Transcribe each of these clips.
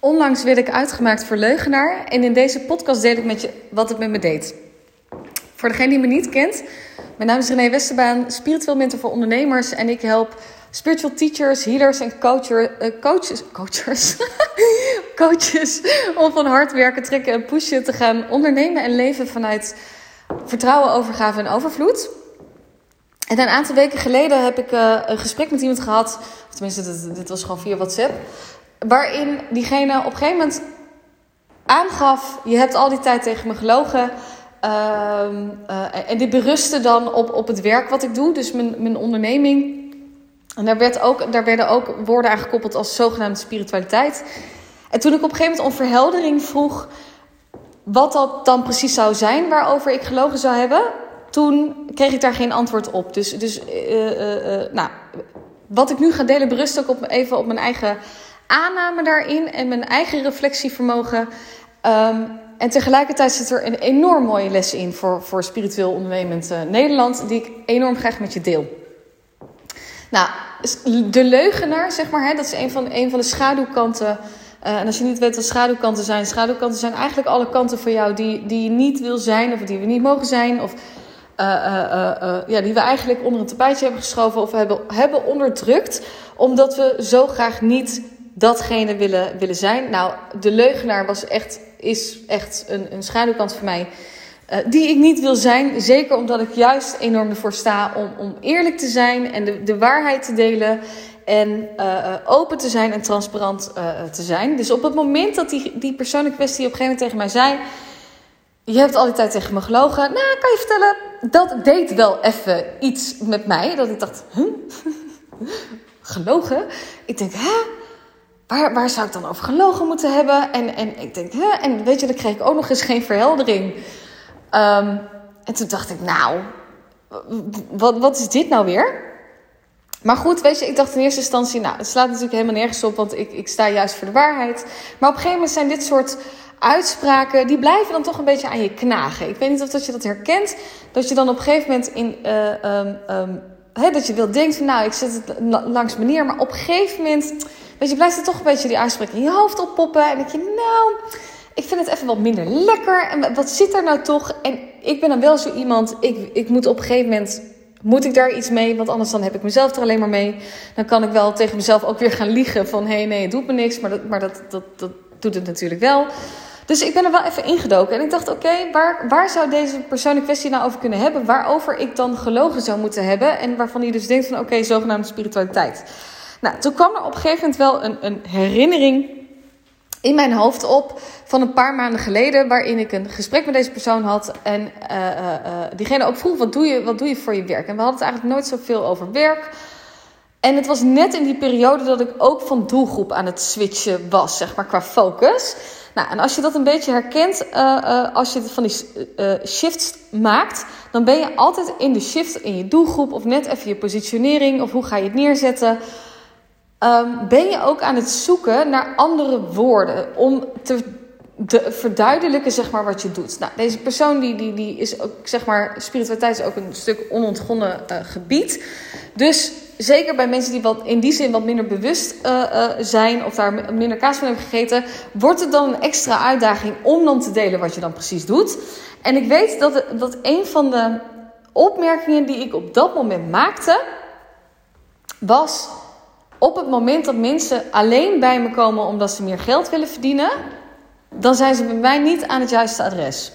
Onlangs werd ik uitgemaakt voor leugenaar en in deze podcast deel ik met je wat het met me deed. Voor degene die me niet kent, mijn naam is René Westerbaan, spiritueel mentor voor ondernemers en ik help spiritual teachers, healers en uh, coaches, coaches, coaches om van hard werken, trekken en pushen te gaan ondernemen en leven vanuit vertrouwen, overgave en overvloed. En een aantal weken geleden heb ik uh, een gesprek met iemand gehad, of tenminste, dit was gewoon via WhatsApp, waarin diegene op een gegeven moment aangaf: Je hebt al die tijd tegen me gelogen. Uh, uh, en dit berustte dan op, op het werk wat ik doe, dus mijn, mijn onderneming. En daar, werd ook, daar werden ook woorden aan gekoppeld als zogenaamde spiritualiteit. En toen ik op een gegeven moment om verheldering vroeg wat dat dan precies zou zijn waarover ik gelogen zou hebben, toen kreeg ik daar geen antwoord op. Dus, dus uh, nou, wat ik nu ga delen berust ook op, even op mijn eigen aanname daarin en mijn eigen reflectievermogen. Um, en tegelijkertijd zit er een enorm mooie les in voor, voor spiritueel ondernemend uh, Nederland, die ik enorm graag met je deel. Nou, de leugenaar, zeg maar, hè, dat is een van, een van de schaduwkanten. Uh, en als je niet weet wat schaduwkanten zijn, schaduwkanten zijn eigenlijk alle kanten van jou die, die je niet wil zijn, of die we niet mogen zijn, of uh, ja, die we eigenlijk onder een tapijtje hebben geschoven of hebben, hebben onderdrukt, omdat we zo graag niet datgene willen, willen zijn. Nou, de leugenaar was echt, is echt een, een schaduwkant voor mij. Uh, die ik niet wil zijn. Zeker omdat ik juist enorm ervoor sta om, om eerlijk te zijn en de, de waarheid te delen. En uh, open te zijn en transparant uh, te zijn. Dus op het moment dat die, die persoon kwestie op een gegeven moment tegen mij zei. Je hebt al die tijd tegen me gelogen. Nou, kan je vertellen, dat deed wel even iets met mij. Dat ik dacht, huh? gelogen? Ik denk, hè? Waar, waar zou ik dan over gelogen moeten hebben? En, en ik denk, hè? En weet je, dan kreeg ik ook nog eens geen verheldering. Um, en toen dacht ik, nou, wat, wat is dit nou weer? Maar goed, weet je, ik dacht in eerste instantie, nou, het slaat natuurlijk helemaal nergens op, want ik, ik sta juist voor de waarheid. Maar op een gegeven moment zijn dit soort uitspraken, die blijven dan toch een beetje aan je knagen. Ik weet niet of dat je dat herkent, dat je dan op een gegeven moment in, uh, dat je wil denken, nou, ik zet het langs manier, maar op een gegeven moment Weet je, blijft er toch een beetje die uitspraak in je hoofd oppoppen. En denk je, nou, ik vind het even wat minder lekker. En wat zit er nou toch? En ik ben dan wel zo iemand, ik, ik moet op een gegeven moment, moet ik daar iets mee? Want anders dan heb ik mezelf er alleen maar mee. Dan kan ik wel tegen mezelf ook weer gaan liegen van, hé, hey, nee, het doet me niks. Maar, dat, maar dat, dat, dat doet het natuurlijk wel. Dus ik ben er wel even ingedoken. En ik dacht, oké, waar, waar zou deze persoon in kwestie nou over kunnen hebben? Waarover ik dan gelogen zou moeten hebben? En waarvan hij dus denkt van, oké, zogenaamde spiritualiteit. Nou, toen kwam er op een gegeven moment wel een, een herinnering in mijn hoofd op van een paar maanden geleden, waarin ik een gesprek met deze persoon had. En uh, uh, diegene ook vroeg: wat doe, je, wat doe je voor je werk? En we hadden het eigenlijk nooit zoveel over werk. En het was net in die periode dat ik ook van doelgroep aan het switchen was, zeg maar, qua focus. Nou, en als je dat een beetje herkent, als je van die shifts maakt, dan ben je altijd in de shift in je doelgroep, of net even je positionering, of hoe ga je het neerzetten. Um, ben je ook aan het zoeken naar andere woorden om te de verduidelijken zeg maar, wat je doet. Nou, deze persoon die, die, die is ook, zeg maar, spiritualiteit is ook een stuk onontgonnen uh, gebied. Dus zeker bij mensen die wat, in die zin wat minder bewust uh, uh, zijn of daar minder kaas van hebben gegeten, wordt het dan een extra uitdaging om dan te delen wat je dan precies doet. En ik weet dat, dat een van de opmerkingen die ik op dat moment maakte, was op het moment dat mensen alleen bij me komen omdat ze meer geld willen verdienen, dan zijn ze bij mij niet aan het juiste adres.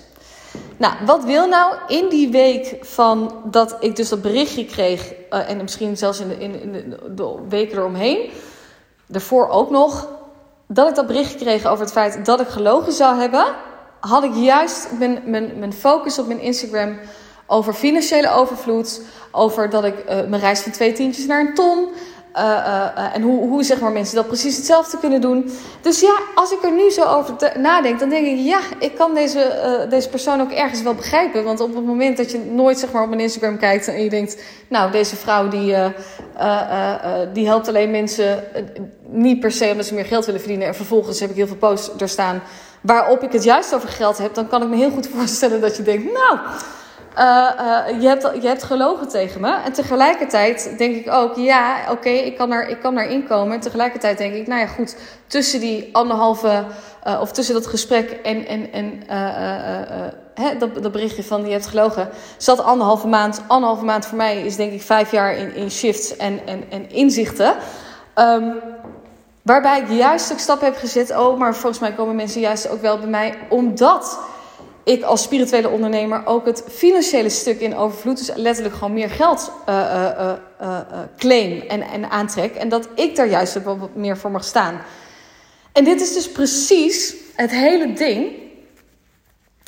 Nou, wat wil nou in die week van dat ik dus dat berichtje kreeg, uh, en misschien zelfs in de, in, de, weken eromheen, daarvoor ook nog, dat ik dat berichtje kreeg over het feit dat ik gelogen zou hebben, had ik juist mijn, mijn, mijn focus op mijn Instagram over financiële overvloed, over dat ik uh, mijn reis van twee tientjes naar een ton, uh, uh, en hoe, hoe zeg maar, mensen dat precies hetzelfde kunnen doen. Dus ja, als ik er nu zo over nadenk, dan denk ik, ja, ik kan deze, deze persoon ook ergens wel begrijpen. Want op het moment dat je nooit zeg maar, op mijn Instagram kijkt en je denkt, nou, deze vrouw die, die helpt alleen mensen niet per se omdat ze meer geld willen verdienen. En vervolgens heb ik heel veel posts er staan waarop ik het juist over geld heb. Dan kan ik me heel goed voorstellen dat je denkt, nou je, hebt, je hebt gelogen tegen me. En tegelijkertijd denk ik ook, ja, oké, ik kan er ik kan erin komen. En tegelijkertijd denk ik, nou ja, goed, tussen die anderhalve, of tussen dat gesprek en, en, en hè, dat, dat berichtje van je hebt gelogen, zat anderhalve maand. Anderhalve maand voor mij is denk ik vijf jaar in, in shifts en, en, en inzichten. Um, waarbij ik juist een stap heb gezet. Oh, maar volgens mij komen mensen juist ook wel bij mij omdat ik als spirituele ondernemer ook het financiële stuk in overvloed, dus letterlijk gewoon meer geld uh, uh, uh, claim en, en aantrek. En dat ik daar juist wat meer voor mag staan. En dit is dus precies het hele ding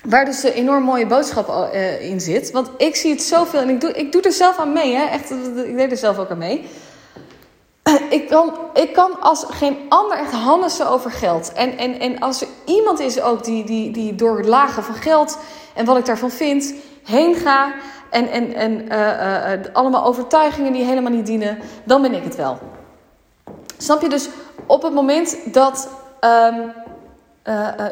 Waar dus een enorm mooie boodschap in zit. Want ik zie het zoveel en ik doe, ik doe er zelf aan mee. Hè? Echt, ik deed er zelf ook aan mee. Ik kan, ik kan als geen ander echt handelsen over geld. En, en, en als er iemand is ook die, die, die door het lagen van geld en wat ik daarvan vind, heen ga. En, en, en uh, uh, allemaal overtuigingen die helemaal niet dienen, dan ben ik het wel. Snap je? Dus op het moment dat. Uh,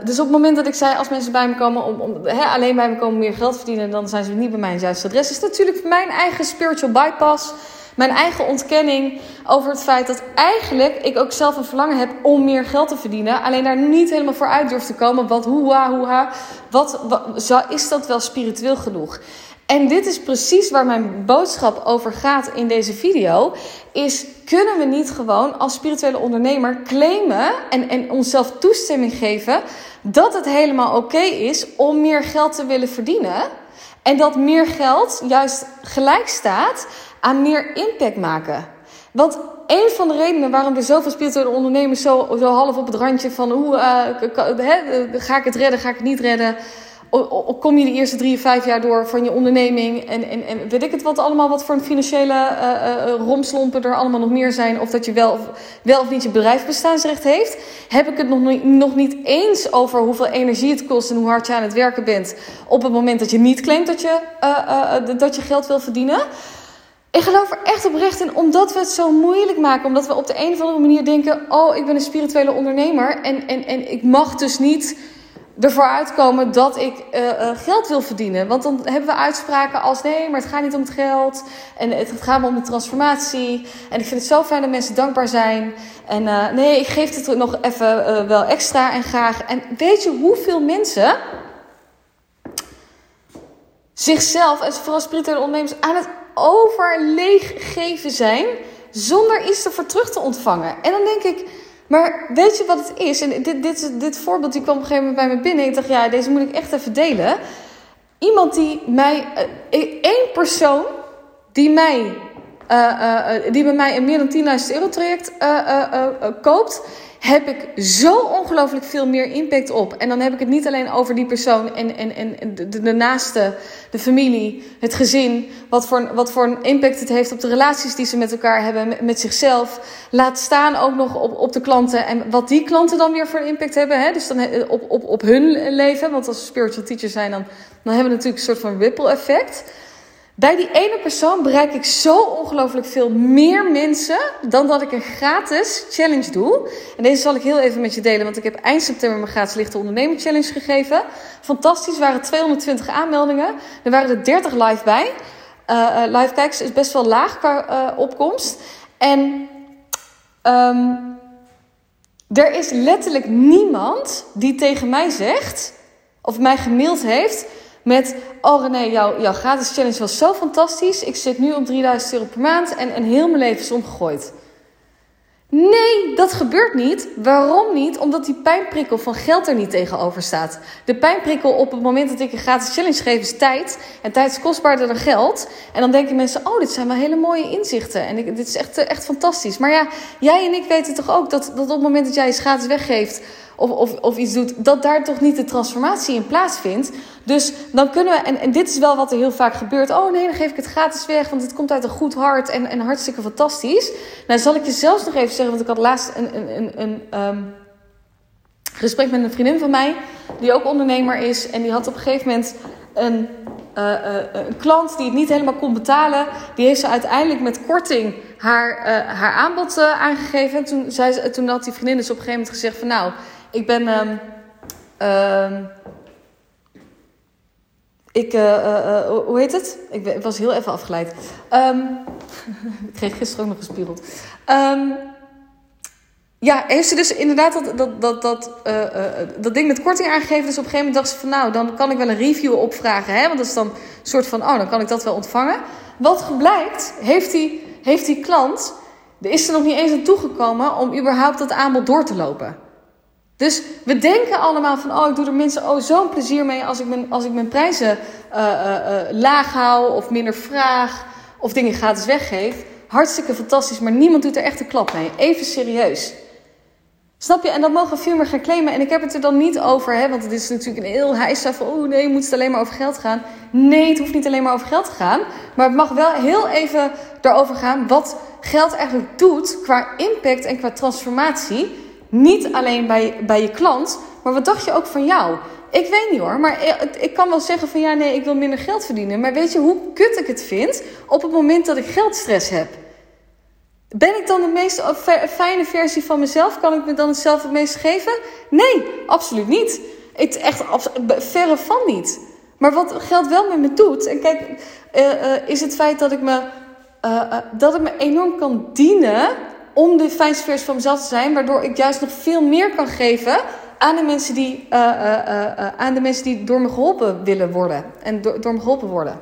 dus op het moment dat ik zei, als mensen bij me komen om, om alleen bij me komen om meer geld verdienen, dan zijn ze niet bij mijn juiste adres. is natuurlijk mijn eigen spiritual bypass. Mijn eigen ontkenning over het feit dat eigenlijk ik ook zelf een verlangen heb om meer geld te verdienen. Alleen daar niet helemaal voor uit durf te komen. Wat, hoeha, hoeha. Wat, wat, is dat wel spiritueel genoeg? En dit is precies waar mijn boodschap over gaat in deze video. Is kunnen we niet gewoon als spirituele ondernemer claimen en, en onszelf toestemming geven dat het helemaal oké is om meer geld te willen verdienen? En dat meer geld juist gelijk staat aan meer impact maken. Want een van de redenen waarom er zoveel spirituele ondernemers zo, zo half op het randje van hoe uh, ga ik het redden, ga ik het niet redden. Kom je de eerste drie, vijf jaar door van je onderneming en, en, en weet ik het wat allemaal, wat voor een financiële uh, romslompen er allemaal nog meer zijn, of dat je wel of, wel of niet je bedrijf bestaansrecht heeft, heb ik het nog, niet, nog niet eens over hoeveel energie het kost en hoe hard je aan het werken bent op het moment dat je niet claimt dat je, dat je geld wil verdienen. Ik geloof er echt oprecht in, omdat we het zo moeilijk maken. Omdat we op de een of andere manier denken: oh, ik ben een spirituele ondernemer. En, en, en ik mag dus niet ervoor uitkomen dat ik uh, uh, geld wil verdienen. Want dan hebben we uitspraken als: nee, maar het gaat niet om het geld. En het gaat maar om de transformatie. En ik vind het zo fijn dat mensen dankbaar zijn. En uh, nee, ik geef het nog even wel extra en graag. En weet je hoeveel mensen zichzelf, en vooral spirituele ondernemers, aan het overleeggeven zijn zonder iets ervoor terug te ontvangen. En dan denk ik, maar weet je wat het is? En dit, dit, dit voorbeeld die kwam op een gegeven moment bij me binnen. Ik dacht, ja, deze moet ik echt even delen. Iemand die mij, uh, één persoon die mij, die bij mij een meer dan 10.000 euro traject koopt heb ik zo ongelooflijk veel meer impact op. En dan heb ik het niet alleen over die persoon en, en, en de, de naaste, de familie, het gezin. Wat voor, wat voor een impact het heeft op de relaties die ze met elkaar hebben, met, zichzelf. Laat staan ook nog op, op de klanten. En wat die klanten dan weer voor impact hebben. Hè? Dus dan op, op, op hun leven. Want als we spiritual teachers zijn, dan, dan hebben we natuurlijk een soort van ripple effect. Bij die ene persoon bereik ik zo ongelooflijk veel meer mensen dan dat ik een gratis challenge doe. En deze zal ik heel even met je delen, want ik heb eind september mijn gratis lichte ondernemer challenge gegeven. Fantastisch, waren 220 aanmeldingen. Er waren er 30 live bij. Uh, live kijkers is best wel laag qua uh, opkomst. En um, er is letterlijk niemand die tegen mij zegt, of mij gemaild heeft met, oh René, jouw, jouw gratis challenge was zo fantastisch. Ik zit nu op 3000 euro per maand en, en heel mijn leven is omgegooid. Nee, dat gebeurt niet. Waarom niet? Omdat die pijnprikkel van geld er niet tegenover staat. De pijnprikkel op het moment dat ik een gratis challenge geef is tijd. En tijd is kostbaarder dan geld. En dan denken mensen, oh, dit zijn wel hele mooie inzichten. En dit is echt, echt fantastisch. Maar ja, jij en ik weten toch ook dat, dat op het moment dat jij je gratis weggeeft of, of, of iets doet, dat daar toch niet de transformatie in plaatsvindt. Dus dan kunnen we, en, en dit is wel wat er heel vaak gebeurt. Oh nee, dan geef ik het gratis weg, want het komt uit een goed hart en, en hartstikke fantastisch. Nou, zal ik je zelfs nog even zeggen, want ik had laatst een, een, een, een um, gesprek met een vriendin van mij, die ook ondernemer is. En die had op een gegeven moment een, uh, uh, een klant die het niet helemaal kon betalen. Die heeft ze uiteindelijk met korting haar, uh, haar aanbod aangegeven. En toen, zei toen had die vriendin dus op een gegeven moment gezegd van nou ik ben. Um, ik, uh, hoe heet het? Ik, was heel even afgeleid. Um, ik kreeg gisteren ook nog gespiegeld. Um, ja, heeft ze dus inderdaad dat, dat, dat, dat, dat ding met korting aangegeven. Dus op een gegeven moment dacht ze van nou, dan kan ik wel een review opvragen. Hè? Want dat is dan een soort van, oh, dan kan ik dat wel ontvangen. Wat blijkt, heeft die, heeft die klant, er is er nog niet eens aan toegekomen om überhaupt dat aanbod door te lopen. Dus we denken allemaal van, oh, ik doe er mensen oh, zo'n plezier mee als ik mijn, als ik mijn prijzen uh, uh, laag hou of minder vraag of dingen gratis weggeef. Hartstikke fantastisch, maar niemand doet er echt een klap mee. Even serieus. Snap je? En dat mogen veel meer gaan claimen. En ik heb het er dan niet over, hè, want het is natuurlijk een heel heisa van, oh nee, moet het alleen maar over geld gaan. Nee, het hoeft niet alleen maar over geld te gaan. Maar het mag wel heel even erover gaan wat geld eigenlijk doet qua impact en qua transformatie. Niet alleen bij, bij je klant, maar wat dacht je ook van jou? Ik weet niet hoor, maar ik kan wel zeggen van ja, nee, ik wil minder geld verdienen. Maar weet je hoe kut ik het vind op het moment dat ik geldstress heb? Ben ik dan de meest fijne versie van mezelf? Kan ik me dan zelf het meest geven? Nee, absoluut niet. Ik, echt verre van niet. Maar wat geld wel met me doet, en kijk, uh, uh, is het feit dat ik me, uh, dat ik me enorm kan dienen om de fijnste versie van mezelf te zijn, waardoor ik juist nog veel meer kan geven aan de mensen die, aan de mensen die door me geholpen willen worden en door, door me geholpen worden.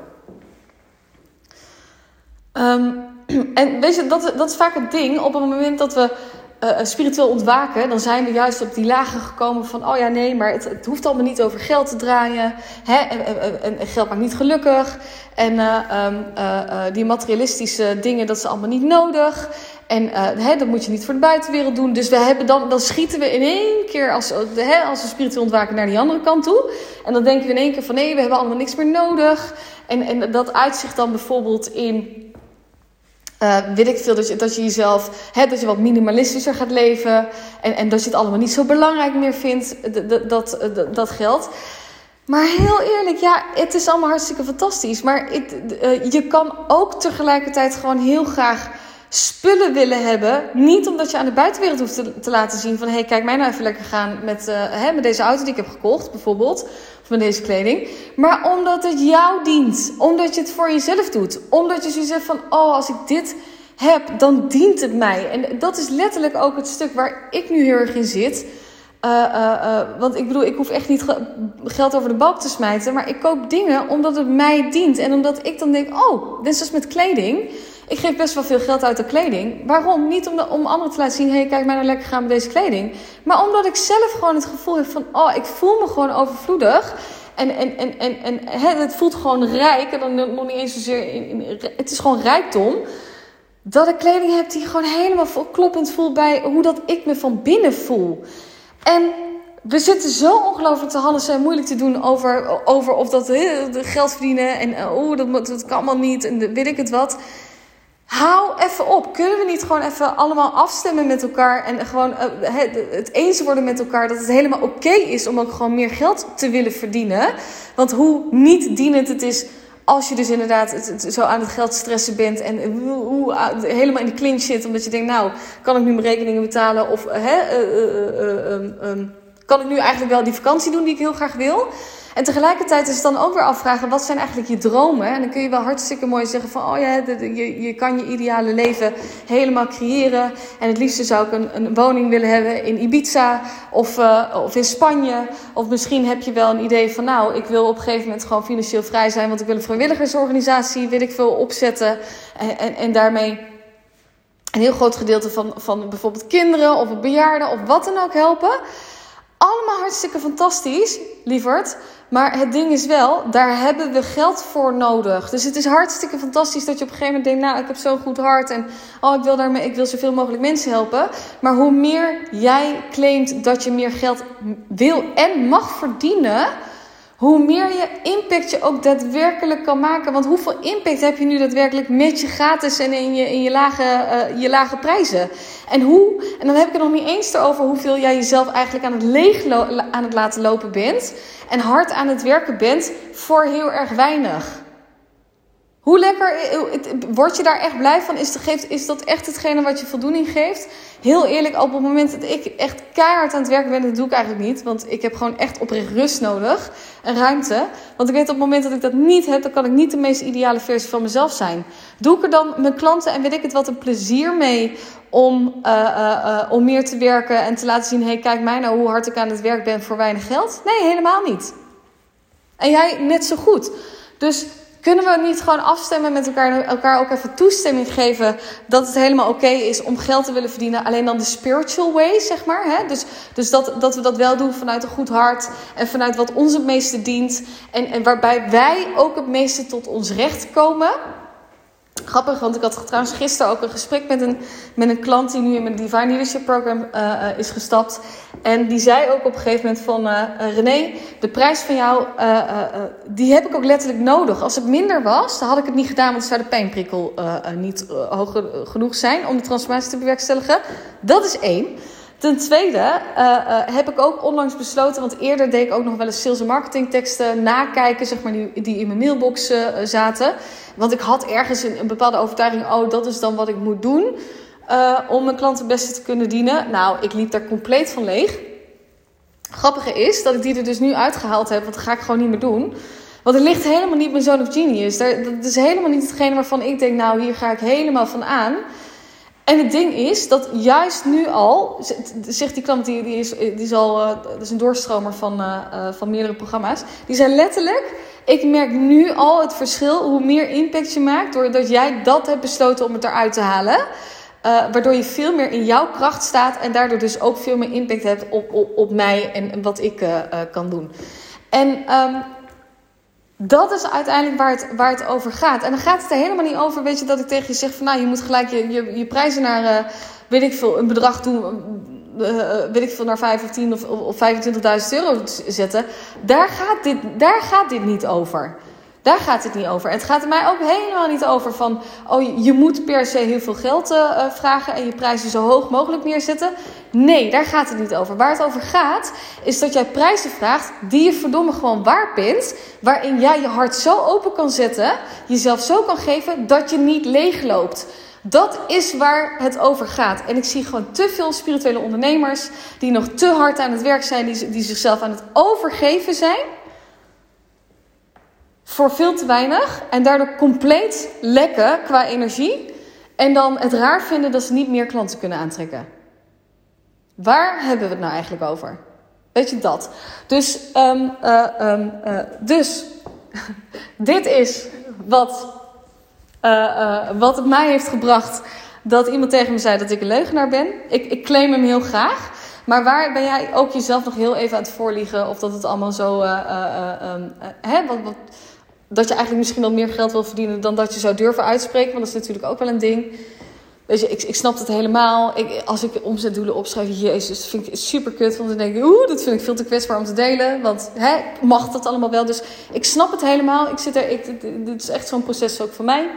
Um, en weet je, dat, dat is vaak het ding. Op het moment dat we spiritueel ontwaken, dan zijn we juist op die lagen gekomen van: oh ja, nee, maar het, het hoeft allemaal niet over geld te draaien. Hè? En, geld maakt niet gelukkig. En uh, die materialistische dingen, dat is allemaal niet nodig. En hè, dat moet je niet voor de buitenwereld doen. Dus we hebben dan, dan schieten we in één keer, als, hè, als we spiritueel ontwaken, naar die andere kant toe. En dan denken we in één keer van: nee, we hebben allemaal niks meer nodig. En, en dat uitzicht dan bijvoorbeeld in uh, weet ik veel, dat je, dat je jezelf, hè, dat je wat minimalistischer gaat leven. En, en dat je het allemaal niet zo belangrijk meer vindt, dat, dat, dat geld. Maar heel eerlijk, ja, het is allemaal hartstikke fantastisch. Maar uh, je kan ook tegelijkertijd gewoon heel graag spullen willen hebben. Niet omdat je aan de buitenwereld hoeft te, te laten zien van... hey, kijk mij nou even lekker gaan met, uh, hè, met deze auto die ik heb gekocht, bijvoorbeeld. Of met deze kleding. Maar omdat het jou dient. Omdat je het voor jezelf doet. Omdat je zoiets zegt van... oh, als ik dit heb, dan dient het mij. En dat is letterlijk ook het stuk waar ik nu heel erg in zit... Uh, uh, want ik bedoel, ik hoef echt niet geld over de balk te smijten. Maar ik koop dingen omdat het mij dient. En omdat ik dan denk, oh, dit is met kleding. Ik geef best wel veel geld uit de kleding. Waarom? Niet om, om anderen te laten zien: hé, hey, kijk mij nou lekker gaan met deze kleding. Maar omdat ik zelf gewoon het gevoel heb van: oh, ik voel me gewoon overvloedig. En, en, en, en, en het voelt gewoon rijk. En dan nog niet eens zozeer. In, het is gewoon rijkdom. Dat ik kleding heb die gewoon helemaal kloppend voelt bij hoe dat ik me van binnen voel. En we zitten zo ongelooflijk te handen zijn moeilijk te doen over, over of dat geld verdienen. En oh, dat, dat kan allemaal niet. En weet ik het wat. Hou even op. Kunnen we niet gewoon even allemaal afstemmen met elkaar en gewoon uh, het eens worden met elkaar dat het helemaal oké is om ook gewoon meer geld te willen verdienen? Want hoe niet dienend het is als je dus inderdaad zo aan het geld stressen bent en hoe, helemaal in de clinch zit omdat je denkt, nou, kan ik nu mijn rekeningen betalen of kan ik nu eigenlijk wel die vakantie doen die ik heel graag wil? En tegelijkertijd is het dan ook weer afvragen, wat zijn eigenlijk je dromen? En dan kun je wel hartstikke mooi zeggen van, oh ja, je, je kan je ideale leven helemaal creëren. En het liefste zou ik een, een woning willen hebben in Ibiza of, uh, of in Spanje. Of misschien heb je wel een idee van, nou, ik wil op een gegeven moment gewoon financieel vrij zijn, want ik wil een vrijwilligersorganisatie, wil ik veel opzetten. En, en, en daarmee een heel groot gedeelte van, van bijvoorbeeld kinderen of bejaarden of wat dan ook helpen. Allemaal hartstikke fantastisch, lieverd. Maar het ding is wel, daar hebben we geld voor nodig. Dus het is hartstikke fantastisch dat je op een gegeven moment denkt: Nou, ik heb zo'n goed hart en oh, ik wil daarmee, ik wil zoveel mogelijk mensen helpen. Maar hoe meer jij claimt dat je meer geld wil en mag verdienen, hoe meer je impact je ook daadwerkelijk kan maken. Want hoeveel impact heb je nu daadwerkelijk met je gratis en in je, in je, lage, uh, je lage prijzen? En hoe, en dan heb ik het nog niet eens over hoeveel jij jezelf eigenlijk aan het leeg aan het laten lopen bent. En hard aan het werken bent voor heel erg weinig. Hoe lekker, word je daar echt blij van? Is, geeft, is dat echt hetgene wat je voldoening geeft? Heel eerlijk, op het moment dat ik echt keihard aan het werken ben, dat doe ik eigenlijk niet. Want ik heb gewoon echt oprecht rust nodig en ruimte. Want ik weet op het moment dat ik dat niet heb, dan kan ik niet de meest ideale versie van mezelf zijn. Doe ik er dan mijn klanten en weet ik het wat een plezier mee om, uh, om meer te werken en te laten zien: hey, kijk mij nou hoe hard ik aan het werk ben voor weinig geld? Nee, helemaal niet. En jij net zo goed. Dus kunnen we niet gewoon afstemmen met elkaar en elkaar ook even toestemming geven dat het helemaal oké is om geld te willen verdienen, alleen dan de spiritual way, zeg maar. Hè? Dus, dus dat, dat we dat wel doen vanuit een goed hart en vanuit wat ons het meeste dient en, en waarbij wij ook het meeste tot ons recht komen. Grappig, want ik had trouwens gisteren ook een gesprek met een, met een klant die nu in mijn Divine Leadership Program uh, is gestapt. En die zei ook op een gegeven moment van uh, René, de prijs van jou, uh, die heb ik ook letterlijk nodig. Als het minder was, dan had ik het niet gedaan, want dan zou de pijnprikkel niet hoog genoeg zijn om de transformatie te bewerkstelligen. Dat is één. Ten tweede heb ik ook onlangs besloten, want eerder deed ik ook nog wel eens sales en marketing teksten nakijken, zeg maar, die, in mijn mailbox zaten. Want ik had ergens een, bepaalde overtuiging, oh, dat is dan wat ik moet doen om mijn klanten het beste te kunnen dienen. Nou, ik liep daar compleet van leeg. Grappige is dat ik die er dus nu uitgehaald heb, want dat ga ik gewoon niet meer doen. Want het ligt helemaal niet mijn Zone of Genius. dat is helemaal niet hetgene waarvan ik denk, nou, hier ga ik helemaal van aan. En het ding is dat juist nu al, zegt die klant, die, is, die is al, uh, dat is een doorstromer van, uh, van meerdere programma's. Die zei letterlijk, ik merk nu al het verschil hoe meer impact je maakt, doordat jij dat hebt besloten om het eruit te halen. Waardoor je veel meer in jouw kracht staat en daardoor dus ook veel meer impact hebt op, op, op mij en, wat ik kan doen. En um, dat is uiteindelijk waar het, waar het over gaat. En dan gaat het er helemaal niet over, weet je, dat ik tegen je zeg van nou, je moet gelijk je, je, je prijzen naar, weet ik veel, een bedrag doen, weet ik veel, naar 5 of 10 of, of 25.000 euro zetten. Daar gaat, dit, daar gaat dit niet over. Daar gaat het niet over. Het gaat er mij ook helemaal niet over van, oh, je moet per se heel veel geld uh, vragen en je prijzen zo hoog mogelijk neerzetten. Nee, daar gaat het niet over. Waar het over gaat, is dat jij prijzen vraagt die je verdomme gewoon waard bent. Waarin jij je hart zo open kan zetten, jezelf zo kan geven, dat je niet leegloopt. Dat is waar het over gaat. En ik zie gewoon te veel spirituele ondernemers die nog te hard aan het werk zijn, die zichzelf aan het overgeven zijn voor veel te weinig en daardoor compleet lekken qua energie. En dan het raar vinden dat ze niet meer klanten kunnen aantrekken. Waar hebben we het nou eigenlijk over? Weet je dat? Dus, um, uh, dus dit is wat, uh, wat het mij heeft gebracht dat iemand tegen me zei dat ik een leugenaar ben. Ik, ik claim hem heel graag. Maar waar ben jij ook jezelf nog heel even aan het voorliegen? Of dat het allemaal zo. Um, hè, wat, wat, dat je eigenlijk misschien wel meer geld wil verdienen dan dat je zou durven uitspreken. Want dat is natuurlijk ook wel een ding. Weet je, ik, ik snap het helemaal. Ik, als ik omzetdoelen opschrijf, jezus, vind ik super kut. Want dan denk ik, oeh, dat vind ik veel te kwetsbaar om te delen. Want hè, mag dat allemaal wel? Dus ik snap het helemaal. Ik zit er, ik, dit is echt zo'n proces ook voor mij.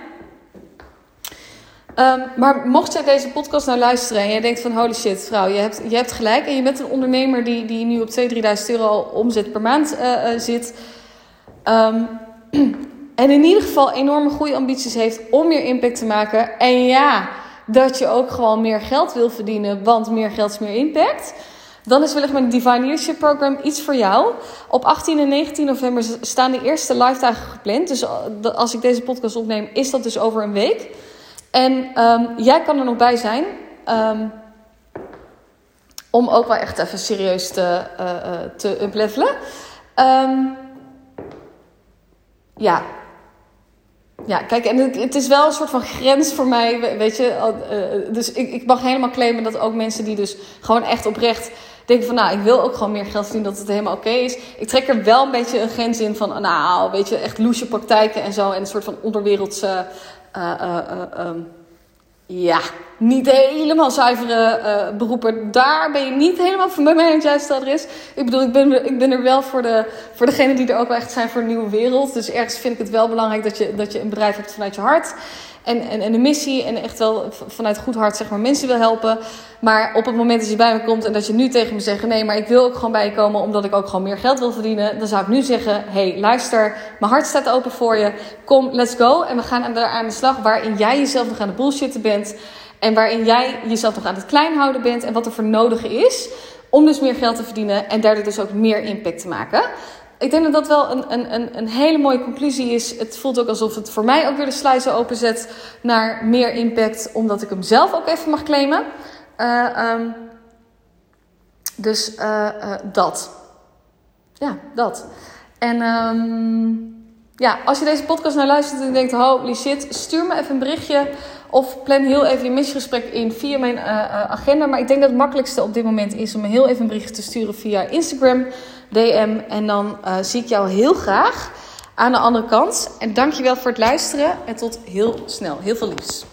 Um, maar mocht jij deze podcast nou luisteren en jij denkt van holy shit, vrouw, je hebt, je hebt gelijk. En je bent een ondernemer die, die nu op 2.000, 3.000 euro omzet per maand uh, uh, zit. Um, en in ieder geval enorme goede ambities heeft om meer impact te maken. En ja, dat je ook gewoon meer geld wil verdienen, want meer geld is meer impact. Dan is wellicht mijn Divine Leadership Program iets voor jou. Op 18 en 19 november staan de eerste live dagen gepland. Dus als ik deze podcast opneem, is dat dus over een week. En um, jij kan er nog bij zijn. Um, om ook wel echt even serieus te, uh, te uplevelen. Um, ja. Ja, kijk, en het, is wel een soort van grens voor mij, weet je. Uh, dus ik, ik mag helemaal claimen dat ook mensen die dus gewoon echt oprecht denken van... nou, ik wil ook gewoon meer geld verdienen, dat het helemaal oké is. Ik trek er wel een beetje een grens in van, nou, weet je, echt loesje praktijken en zo. En een soort van onderwereldse... Uh, um, ja, niet helemaal zuivere uh, beroepen. Daar ben je niet helemaal voor mij het juiste adres. Ik bedoel, ik ben, ik ben er wel voor, de, voor degenen die er ook wel echt zijn voor een nieuwe wereld. Dus ergens vind ik het wel belangrijk dat je, dat je een bedrijf hebt vanuit je hart. En, en, en de missie en echt wel vanuit goed hart zeg maar mensen wil helpen. Maar op het moment dat je bij me komt en dat je nu tegen me zegt... nee, maar ik wil ook gewoon bij je komen omdat ik ook gewoon meer geld wil verdienen... dan zou ik nu zeggen, hey, luister, mijn hart staat open voor je. Kom, let's go. En we gaan daar aan de slag waarin jij jezelf nog aan de bullshitten bent... en waarin jij jezelf nog aan het klein houden bent... en wat er voor nodig is om dus meer geld te verdienen... en daardoor dus ook meer impact te maken ik denk dat dat wel een, een, een hele mooie conclusie is. Het voelt ook alsof het voor mij ook weer de sluizen openzet naar meer impact, omdat ik hem zelf ook even mag claimen. Uh, um, dus uh, uh, dat. Ja, dat. En um, ja, als je deze podcast naar luistert en denkt: holy shit, stuur me even een berichtje. Of plan heel even je misgesprek in via mijn agenda. Maar ik denk dat het makkelijkste op dit moment is om me heel even een berichtje te sturen via Instagram. DM. En dan uh, zie ik jou heel graag aan de andere kant. En dankjewel voor het luisteren. En tot heel snel. Heel veel liefs.